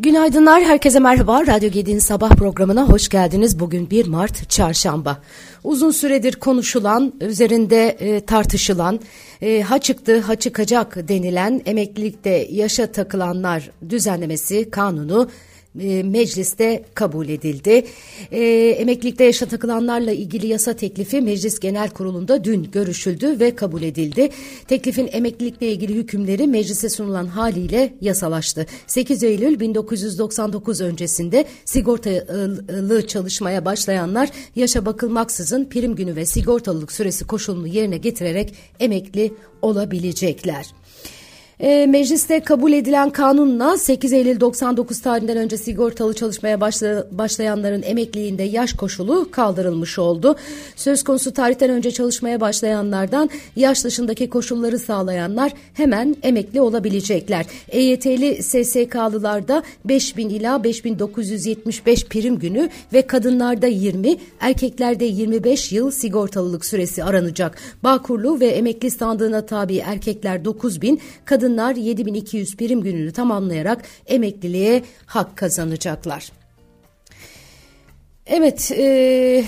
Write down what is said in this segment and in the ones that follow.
Günaydınlar, herkese merhaba. Radyo Gedi'nin sabah programına hoş geldiniz. Bugün 1 Mart Çarşamba. Uzun süredir konuşulan, üzerinde e, tartışılan, e, ha çıktı ha çıkacak denilen emeklilikte yaşa takılanlar düzenlemesi kanunu e, mecliste kabul edildi. E, emeklilikte yaşa takılanlarla ilgili yasa teklifi Meclis Genel Kurulu'nda dün görüşüldü ve kabul edildi. Teklifin emeklilikle ilgili hükümleri meclise sunulan haliyle yasalaştı. 8 Eylül 1999 öncesinde sigortalı çalışmaya başlayanlar yaşa bakılmaksızın prim günü ve sigortalılık süresi koşulunu yerine getirerek emekli olabilecekler. E, mecliste kabul edilen kanunla 8 Eylül 99 tarihinden önce sigortalı çalışmaya başla, başlayanların emekliliğinde yaş koşulu kaldırılmış oldu. Söz konusu tarihten önce çalışmaya başlayanlardan yaş dışındaki koşulları sağlayanlar hemen emekli olabilecekler. EYT'li SSK'lılarda 5000 ila 5975 prim günü ve kadınlarda 20, erkeklerde 25 yıl sigortalılık süresi aranacak. Bağkurlu ve emekli standığına tabi erkekler 9000, kadın kadınlar 7200 prim gününü tamamlayarak emekliliğe hak kazanacaklar. Evet, e,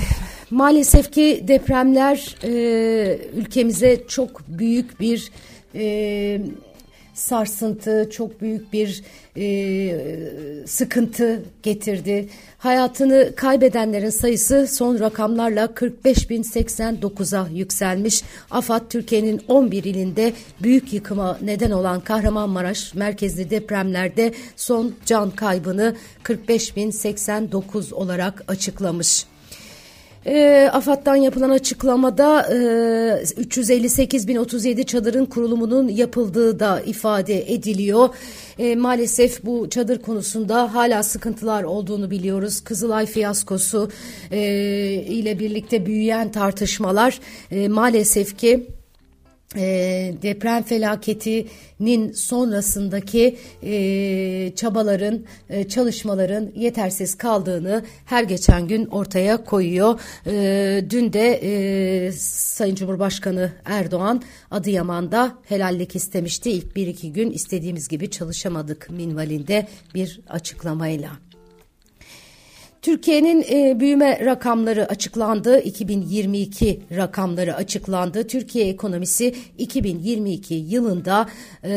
maalesef ki depremler e, ülkemize çok büyük bir e, sarsıntı, çok büyük bir e, sıkıntı getirdi. Hayatını kaybedenlerin sayısı son rakamlarla 45.089'a yükselmiş. AFAD Türkiye'nin 11 ilinde büyük yıkıma neden olan Kahramanmaraş merkezli depremlerde son can kaybını 45.089 olarak açıklamış. E, AFAD'dan yapılan açıklamada e, 358.037 çadırın kurulumunun yapıldığı da ifade ediliyor. E, maalesef bu çadır konusunda hala sıkıntılar olduğunu biliyoruz. Kızılay fiyaskosu e, ile birlikte büyüyen tartışmalar e, maalesef ki e, deprem felaketinin sonrasındaki e, çabaların, e, çalışmaların yetersiz kaldığını her geçen gün ortaya koyuyor. E, dün de e, Sayın Cumhurbaşkanı Erdoğan Adıyaman'da helallik istemişti. İlk bir iki gün istediğimiz gibi çalışamadık minvalinde bir açıklamayla. Türkiye'nin e, büyüme rakamları açıklandı. 2022 rakamları açıklandı. Türkiye ekonomisi 2022 yılında e,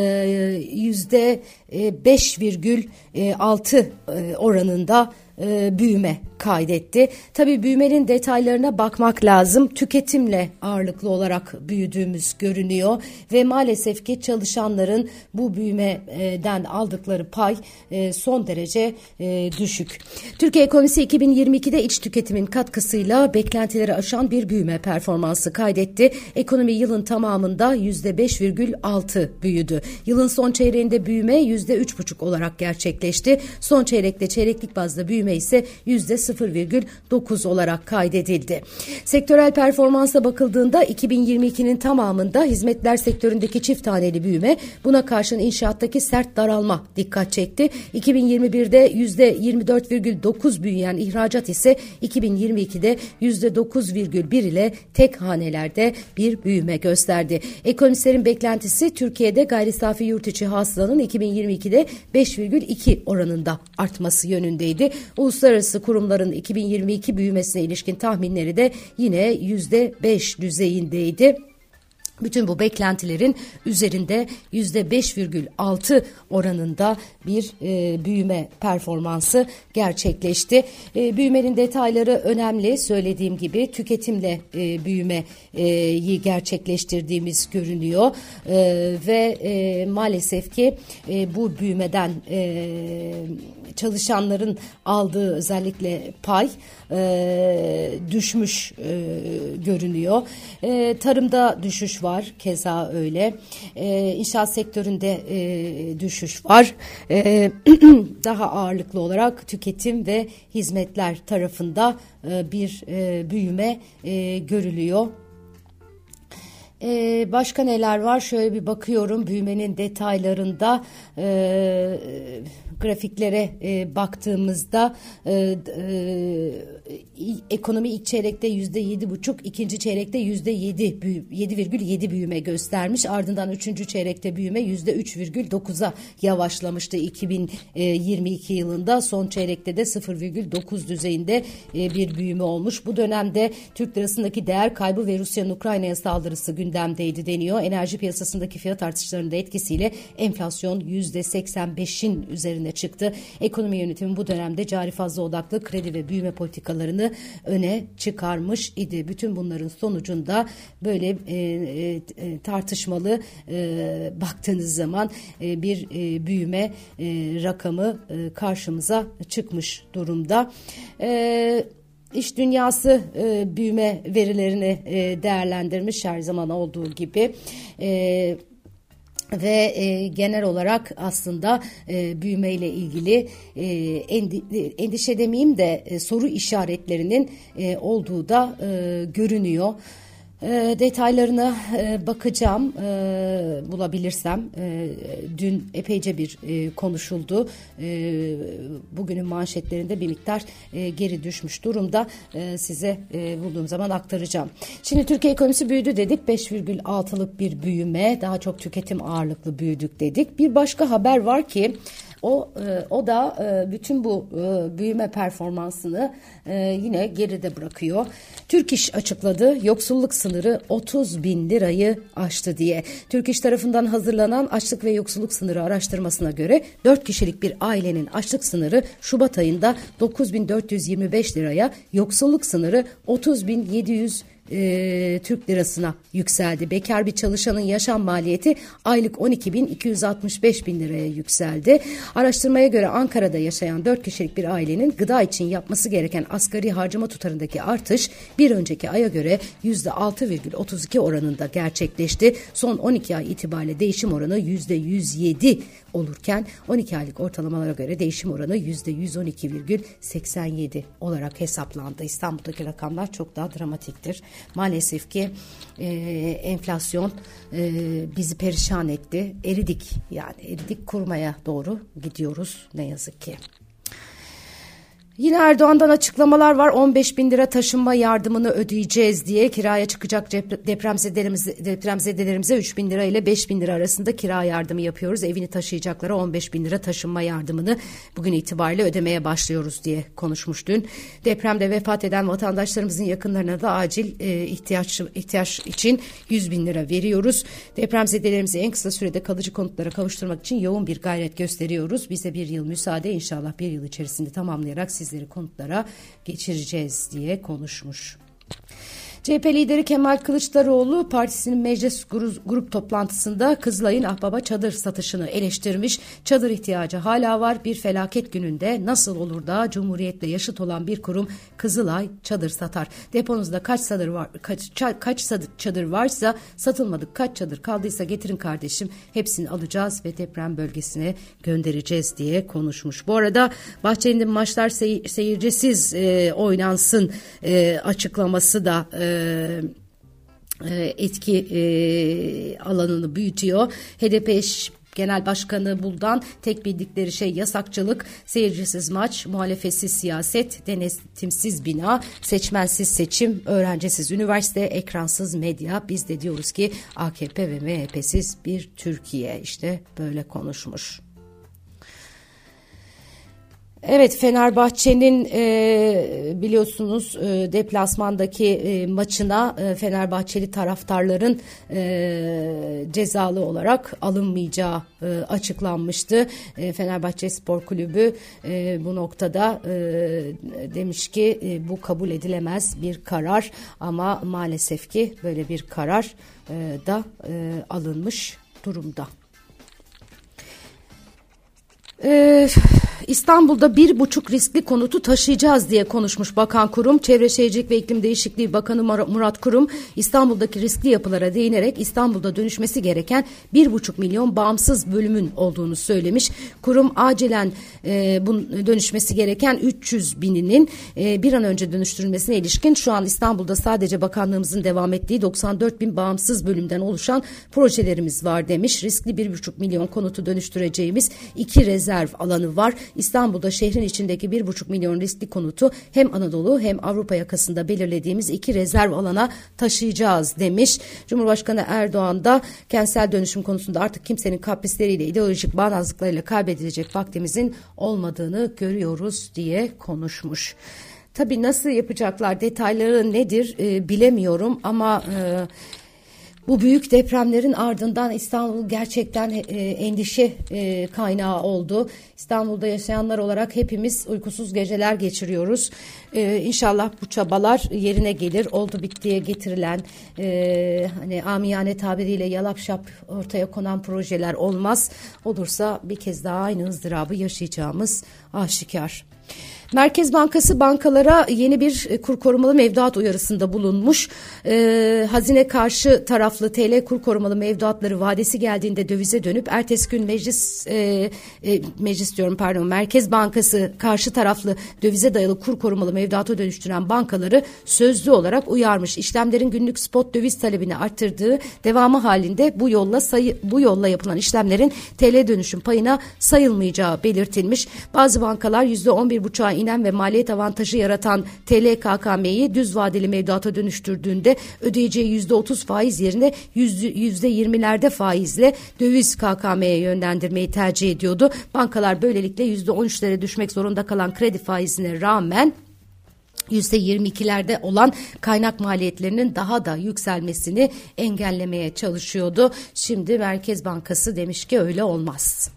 yüzde 5,6 e, e, oranında e, büyüme kaydetti. Tabii büyümenin detaylarına bakmak lazım. Tüketimle ağırlıklı olarak büyüdüğümüz görünüyor ve maalesef ki çalışanların bu büyümeden aldıkları pay e, son derece e, düşük. Türkiye ekonomisi 2022'de iç tüketimin katkısıyla beklentileri aşan bir büyüme performansı kaydetti. Ekonomi yılın tamamında %5,6 büyüdü. Yılın son çeyreğinde büyüme %3,5 olarak gerçekleşti. Son çeyrekte çeyreklik bazda büyüme ise %0,9 olarak kaydedildi. Sektörel performansa bakıldığında 2022'nin tamamında hizmetler sektöründeki çift taneli büyüme buna karşın inşaattaki sert daralma dikkat çekti. 2021'de %24,9 büyüyen ihracat ise 2022'de %9,1 ile tek hanelerde bir büyüme gösterdi. Ekonomistlerin beklentisi Türkiye'de gayri safi yurt içi hasılanın 2022'de 5,2 oranında artması yönündeydi. Uluslararası kurumların 2022 büyümesine ilişkin tahminleri de yine %5 düzeyindeydi. Bütün bu beklentilerin üzerinde yüzde 5,6 oranında bir e, büyüme performansı gerçekleşti. E, büyümenin detayları önemli. Söylediğim gibi tüketimle e, büyümeyi gerçekleştirdiğimiz görünüyor e, ve e, maalesef ki e, bu büyümeden e, çalışanların aldığı özellikle pay e, düşmüş e, görünüyor. E, tarımda düşüş var keza öyle. E, inşaat sektöründe e, düşüş var. E, daha ağırlıklı olarak tüketim ve hizmetler tarafında e, bir e, büyüme e, görülüyor. Ee, başka neler var? Şöyle bir bakıyorum büyümenin detaylarında e, grafiklere e, baktığımızda e, e, ekonomi ilk çeyrekte yüzde yedi buçuk, ikinci çeyrekte yüzde yedi, yedi virgül yedi büyüme göstermiş. Ardından üçüncü çeyrekte büyüme yüzde üç virgül dokuza yavaşlamıştı 2022 yılında. Son çeyrekte de sıfır virgül dokuz düzeyinde e, bir büyüme olmuş. Bu dönemde Türk lirasındaki değer kaybı ve Rusya'nın Ukrayna'ya saldırısı gündemdeydi deniyor. Enerji piyasasındaki fiyat artışlarının da etkisiyle enflasyon yüzde seksen beşin üzerine çıktı. Ekonomi yönetimi bu dönemde cari fazla odaklı kredi ve büyüme politikalarını öne çıkarmış idi. Bütün bunların sonucunda böyle e, e, e tartışmalı e, baktığınız zaman e, bir e, büyüme e, rakamı e, karşımıza çıkmış durumda. E, İş dünyası e, büyüme verilerini e, değerlendirmiş her zaman olduğu gibi. E, ve e, genel olarak aslında e, büyümeyle ilgili e, endi, endişe demeyeyim de e, soru işaretlerinin e, olduğu da e, görünüyor. E, detaylarına e, bakacağım e, bulabilirsem. E, dün epeyce bir e, konuşuldu. E, bugünün manşetlerinde bir miktar e, geri düşmüş durumda. E, size e, bulduğum zaman aktaracağım. Şimdi Türkiye ekonomisi büyüdü dedik. 5,6'lık bir büyüme. Daha çok tüketim ağırlıklı büyüdük dedik. Bir başka haber var ki o e, o da e, bütün bu e, büyüme performansını e, yine geride bırakıyor. Türk İş açıkladı yoksulluk sınırı 30 bin lirayı aştı diye. Türk İş tarafından hazırlanan açlık ve yoksulluk sınırı araştırmasına göre 4 kişilik bir ailenin açlık sınırı Şubat ayında 9425 liraya, yoksulluk sınırı 30.700 e, Türk lirasına yükseldi. Bekar bir çalışanın yaşam maliyeti aylık 12.265 bin liraya yükseldi. Araştırmaya göre Ankara'da yaşayan 4 kişilik bir ailenin gıda için yapması gereken asgari harcama tutarındaki artış bir önceki aya göre %6,32 oranında gerçekleşti. Son 12 ay itibariyle değişim oranı %107 olurken 12 aylık ortalamalara göre değişim oranı %112,87 olarak hesaplandı. İstanbul'daki rakamlar çok daha dramatiktir. Maalesef ki e, enflasyon e, bizi perişan etti. Eridik yani eridik kurmaya doğru gidiyoruz ne yazık ki. Yine Erdoğan'dan açıklamalar var. 15 bin lira taşınma yardımını ödeyeceğiz diye kiraya çıkacak depremzedelerimize, depremzedelerimize 3 bin lira ile 5 bin lira arasında kira yardımı yapıyoruz. Evini taşıyacaklara 15 bin lira taşınma yardımını bugün itibariyle ödemeye başlıyoruz diye konuşmuş dün. Depremde vefat eden vatandaşlarımızın yakınlarına da acil e, ihtiyaç, ihtiyaç için 100 bin lira veriyoruz. Depremzedelerimizi en kısa sürede kalıcı konutlara kavuşturmak için yoğun bir gayret gösteriyoruz. Bize bir yıl müsaade inşallah bir yıl içerisinde tamamlayarak sizleri konutlara geçireceğiz diye konuşmuş. CHP lideri Kemal Kılıçdaroğlu partisinin meclis grup toplantısında Kızılay'ın Ahbaba çadır satışını eleştirmiş. Çadır ihtiyacı hala var. Bir felaket gününde nasıl olur da Cumhuriyet'le yaşıt olan bir kurum Kızılay çadır satar. Deponuzda kaç çadır var kaç, kaç çadır varsa satılmadık kaç çadır kaldıysa getirin kardeşim hepsini alacağız ve deprem bölgesine göndereceğiz diye konuşmuş. Bu arada Bahçeli'nin maçlar seyir, seyircisiz e, oynansın e, açıklaması da e, etki e, alanını büyütüyor. HDP Genel Başkanı Buldan tek bildikleri şey yasakçılık, seyircisiz maç, muhalefetsiz siyaset, denetimsiz bina, seçmensiz seçim, öğrencisiz üniversite, ekransız medya. Biz de diyoruz ki AKP ve MHP'siz bir Türkiye işte böyle konuşmuş. Evet Fenerbahçe'nin e, biliyorsunuz e, deplasmandaki e, maçına e, Fenerbahçeli taraftarların e, cezalı olarak alınmayacağı e, açıklanmıştı. E, Fenerbahçe Spor Kulübü e, bu noktada e, demiş ki e, bu kabul edilemez bir karar ama maalesef ki böyle bir karar e, da e, alınmış durumda. Ee, İstanbul'da bir buçuk riskli konutu taşıyacağız diye konuşmuş Bakan Kurum. Çevre Şehircilik ve İklim Değişikliği Bakanı Murat Kurum İstanbul'daki riskli yapılara değinerek İstanbul'da dönüşmesi gereken bir buçuk milyon bağımsız bölümün olduğunu söylemiş. Kurum acilen e, bunun dönüşmesi gereken 300 bininin e, bir an önce dönüştürülmesine ilişkin şu an İstanbul'da sadece bakanlığımızın devam ettiği 94 bin bağımsız bölümden oluşan projelerimiz var demiş. Riskli bir buçuk milyon konutu dönüştüreceğimiz iki rezerv alanı var. İstanbul'da şehrin içindeki bir buçuk milyon riskli konutu hem Anadolu hem Avrupa yakasında belirlediğimiz iki rezerv alana taşıyacağız demiş. Cumhurbaşkanı Erdoğan da kentsel dönüşüm konusunda artık kimsenin kaprisleriyle ideolojik bağnazlıklarıyla kaybedilecek vaktimizin olmadığını görüyoruz diye konuşmuş. Tabii nasıl yapacaklar detayları nedir e, bilemiyorum ama e, bu büyük depremlerin ardından İstanbul gerçekten e, endişe e, kaynağı oldu. İstanbul'da yaşayanlar olarak hepimiz uykusuz geceler geçiriyoruz. E, inşallah bu çabalar yerine gelir. Oldu bittiye getirilen e, hani amiyane tabiriyle yalap şap ortaya konan projeler olmaz. Olursa bir kez daha aynı ızdırabı yaşayacağımız aşikar. Merkez Bankası bankalara yeni bir e, kur korumalı mevduat uyarısında bulunmuş. Ee, hazine karşı taraflı TL kur korumalı mevduatları vadesi geldiğinde dövize dönüp ertesi gün meclis e, e, meclis diyorum pardon Merkez Bankası karşı taraflı dövize dayalı kur korumalı mevduata dönüştüren bankaları sözlü olarak uyarmış. İşlemlerin günlük spot döviz talebini arttırdığı devamı halinde bu yolla sayı bu yolla yapılan işlemlerin TL dönüşüm payına sayılmayacağı belirtilmiş. Bazı bankalar %11,5'a inen ve maliyet avantajı yaratan TL KKM'yi düz vadeli mevduata dönüştürdüğünde ödeyeceği yüzde otuz faiz yerine yüzde yirmilerde faizle döviz KKM'ye yönlendirmeyi tercih ediyordu. Bankalar böylelikle yüzde on üçlere düşmek zorunda kalan kredi faizine rağmen %22'lerde olan kaynak maliyetlerinin daha da yükselmesini engellemeye çalışıyordu. Şimdi Merkez Bankası demiş ki öyle olmaz.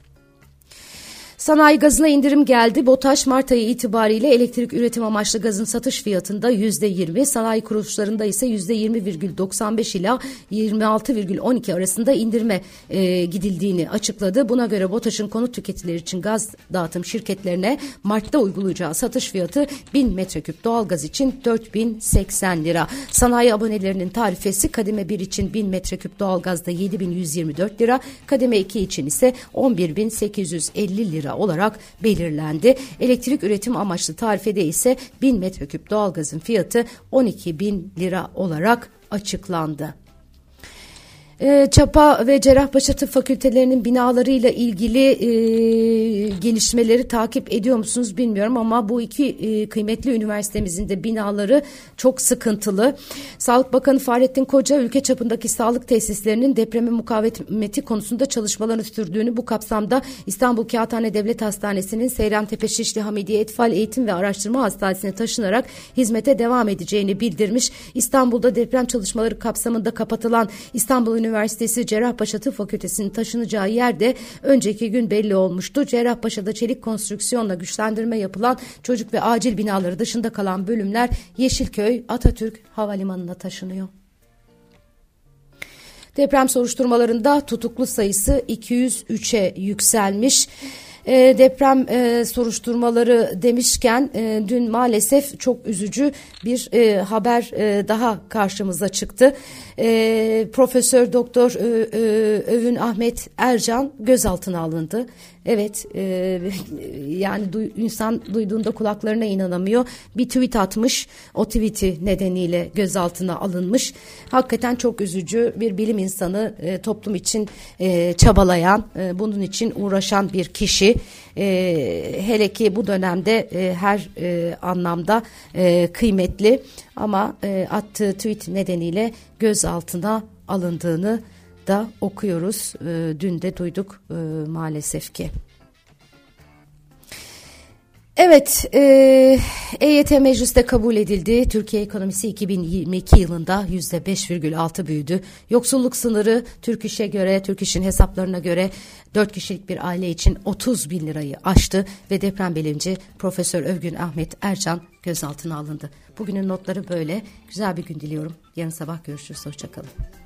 Sanayi gazına indirim geldi. BOTAŞ Mart ayı itibariyle elektrik üretim amaçlı gazın satış fiyatında %20, sanayi kuruluşlarında ise %20,95 ila 26,12 arasında indirme e, gidildiğini açıkladı. Buna göre BOTAŞ'ın konut tüketicileri için gaz dağıtım şirketlerine Mart'ta uygulayacağı satış fiyatı 1000 metreküp doğalgaz için 4080 lira. Sanayi abonelerinin tarifesi kademe 1 için 1000 metreküp doğalgazda 7124 lira, kademe 2 için ise 11850 lira olarak belirlendi. Elektrik üretim amaçlı tarifede ise 1000 metreküp doğalgazın fiyatı 12 bin lira olarak açıklandı. E, Çapa ve Cerrahpaşa Tıp Fakültelerinin binalarıyla ilgili e, gelişmeleri takip ediyor musunuz bilmiyorum ama bu iki e, kıymetli üniversitemizin de binaları çok sıkıntılı. Sağlık Bakanı Fahrettin Koca ülke çapındaki sağlık tesislerinin depreme mukavemeti konusunda çalışmalarını sürdüğünü bu kapsamda İstanbul Kağıthane Devlet Hastanesi'nin Seyrantepe Şişli Hamidiye Etfal Eğitim ve Araştırma Hastanesi'ne taşınarak hizmete devam edeceğini bildirmiş. İstanbul'da deprem çalışmaları kapsamında kapatılan İstanbul Cerrahpaşa Tıp Fakültesi'nin taşınacağı yerde önceki gün belli olmuştu. Cerrahpaşa'da çelik konstrüksiyonla güçlendirme yapılan çocuk ve acil binaları dışında kalan bölümler Yeşilköy Atatürk Havalimanı'na taşınıyor. Deprem soruşturmalarında tutuklu sayısı 203'e yükselmiş. E, deprem e, soruşturmaları demişken e, dün maalesef çok üzücü bir e, haber e, daha karşımıza çıktı. E, Profesör Doktor e, e, Övün Ahmet Ercan gözaltına alındı. Evet e, yani du, insan duyduğunda kulaklarına inanamıyor. Bir tweet atmış o tweet'i nedeniyle gözaltına alınmış. Hakikaten çok üzücü bir bilim insanı e, toplum için e, çabalayan e, bunun için uğraşan bir kişi. E, hele ki bu dönemde e, her e, anlamda e, kıymetli ama e, attığı tweet nedeniyle gözaltına alındığını da okuyoruz. E, dün de duyduk e, maalesef ki. Evet, e, EYT mecliste kabul edildi. Türkiye ekonomisi 2022 yılında %5,6 büyüdü. Yoksulluk sınırı Türk İş'e göre, Türk İş'in hesaplarına göre 4 kişilik bir aile için 30 bin lirayı aştı ve deprem bilimci Profesör Övgün Ahmet Ercan gözaltına alındı. Bugünün notları böyle. Güzel bir gün diliyorum. Yarın sabah görüşürüz. Hoşçakalın.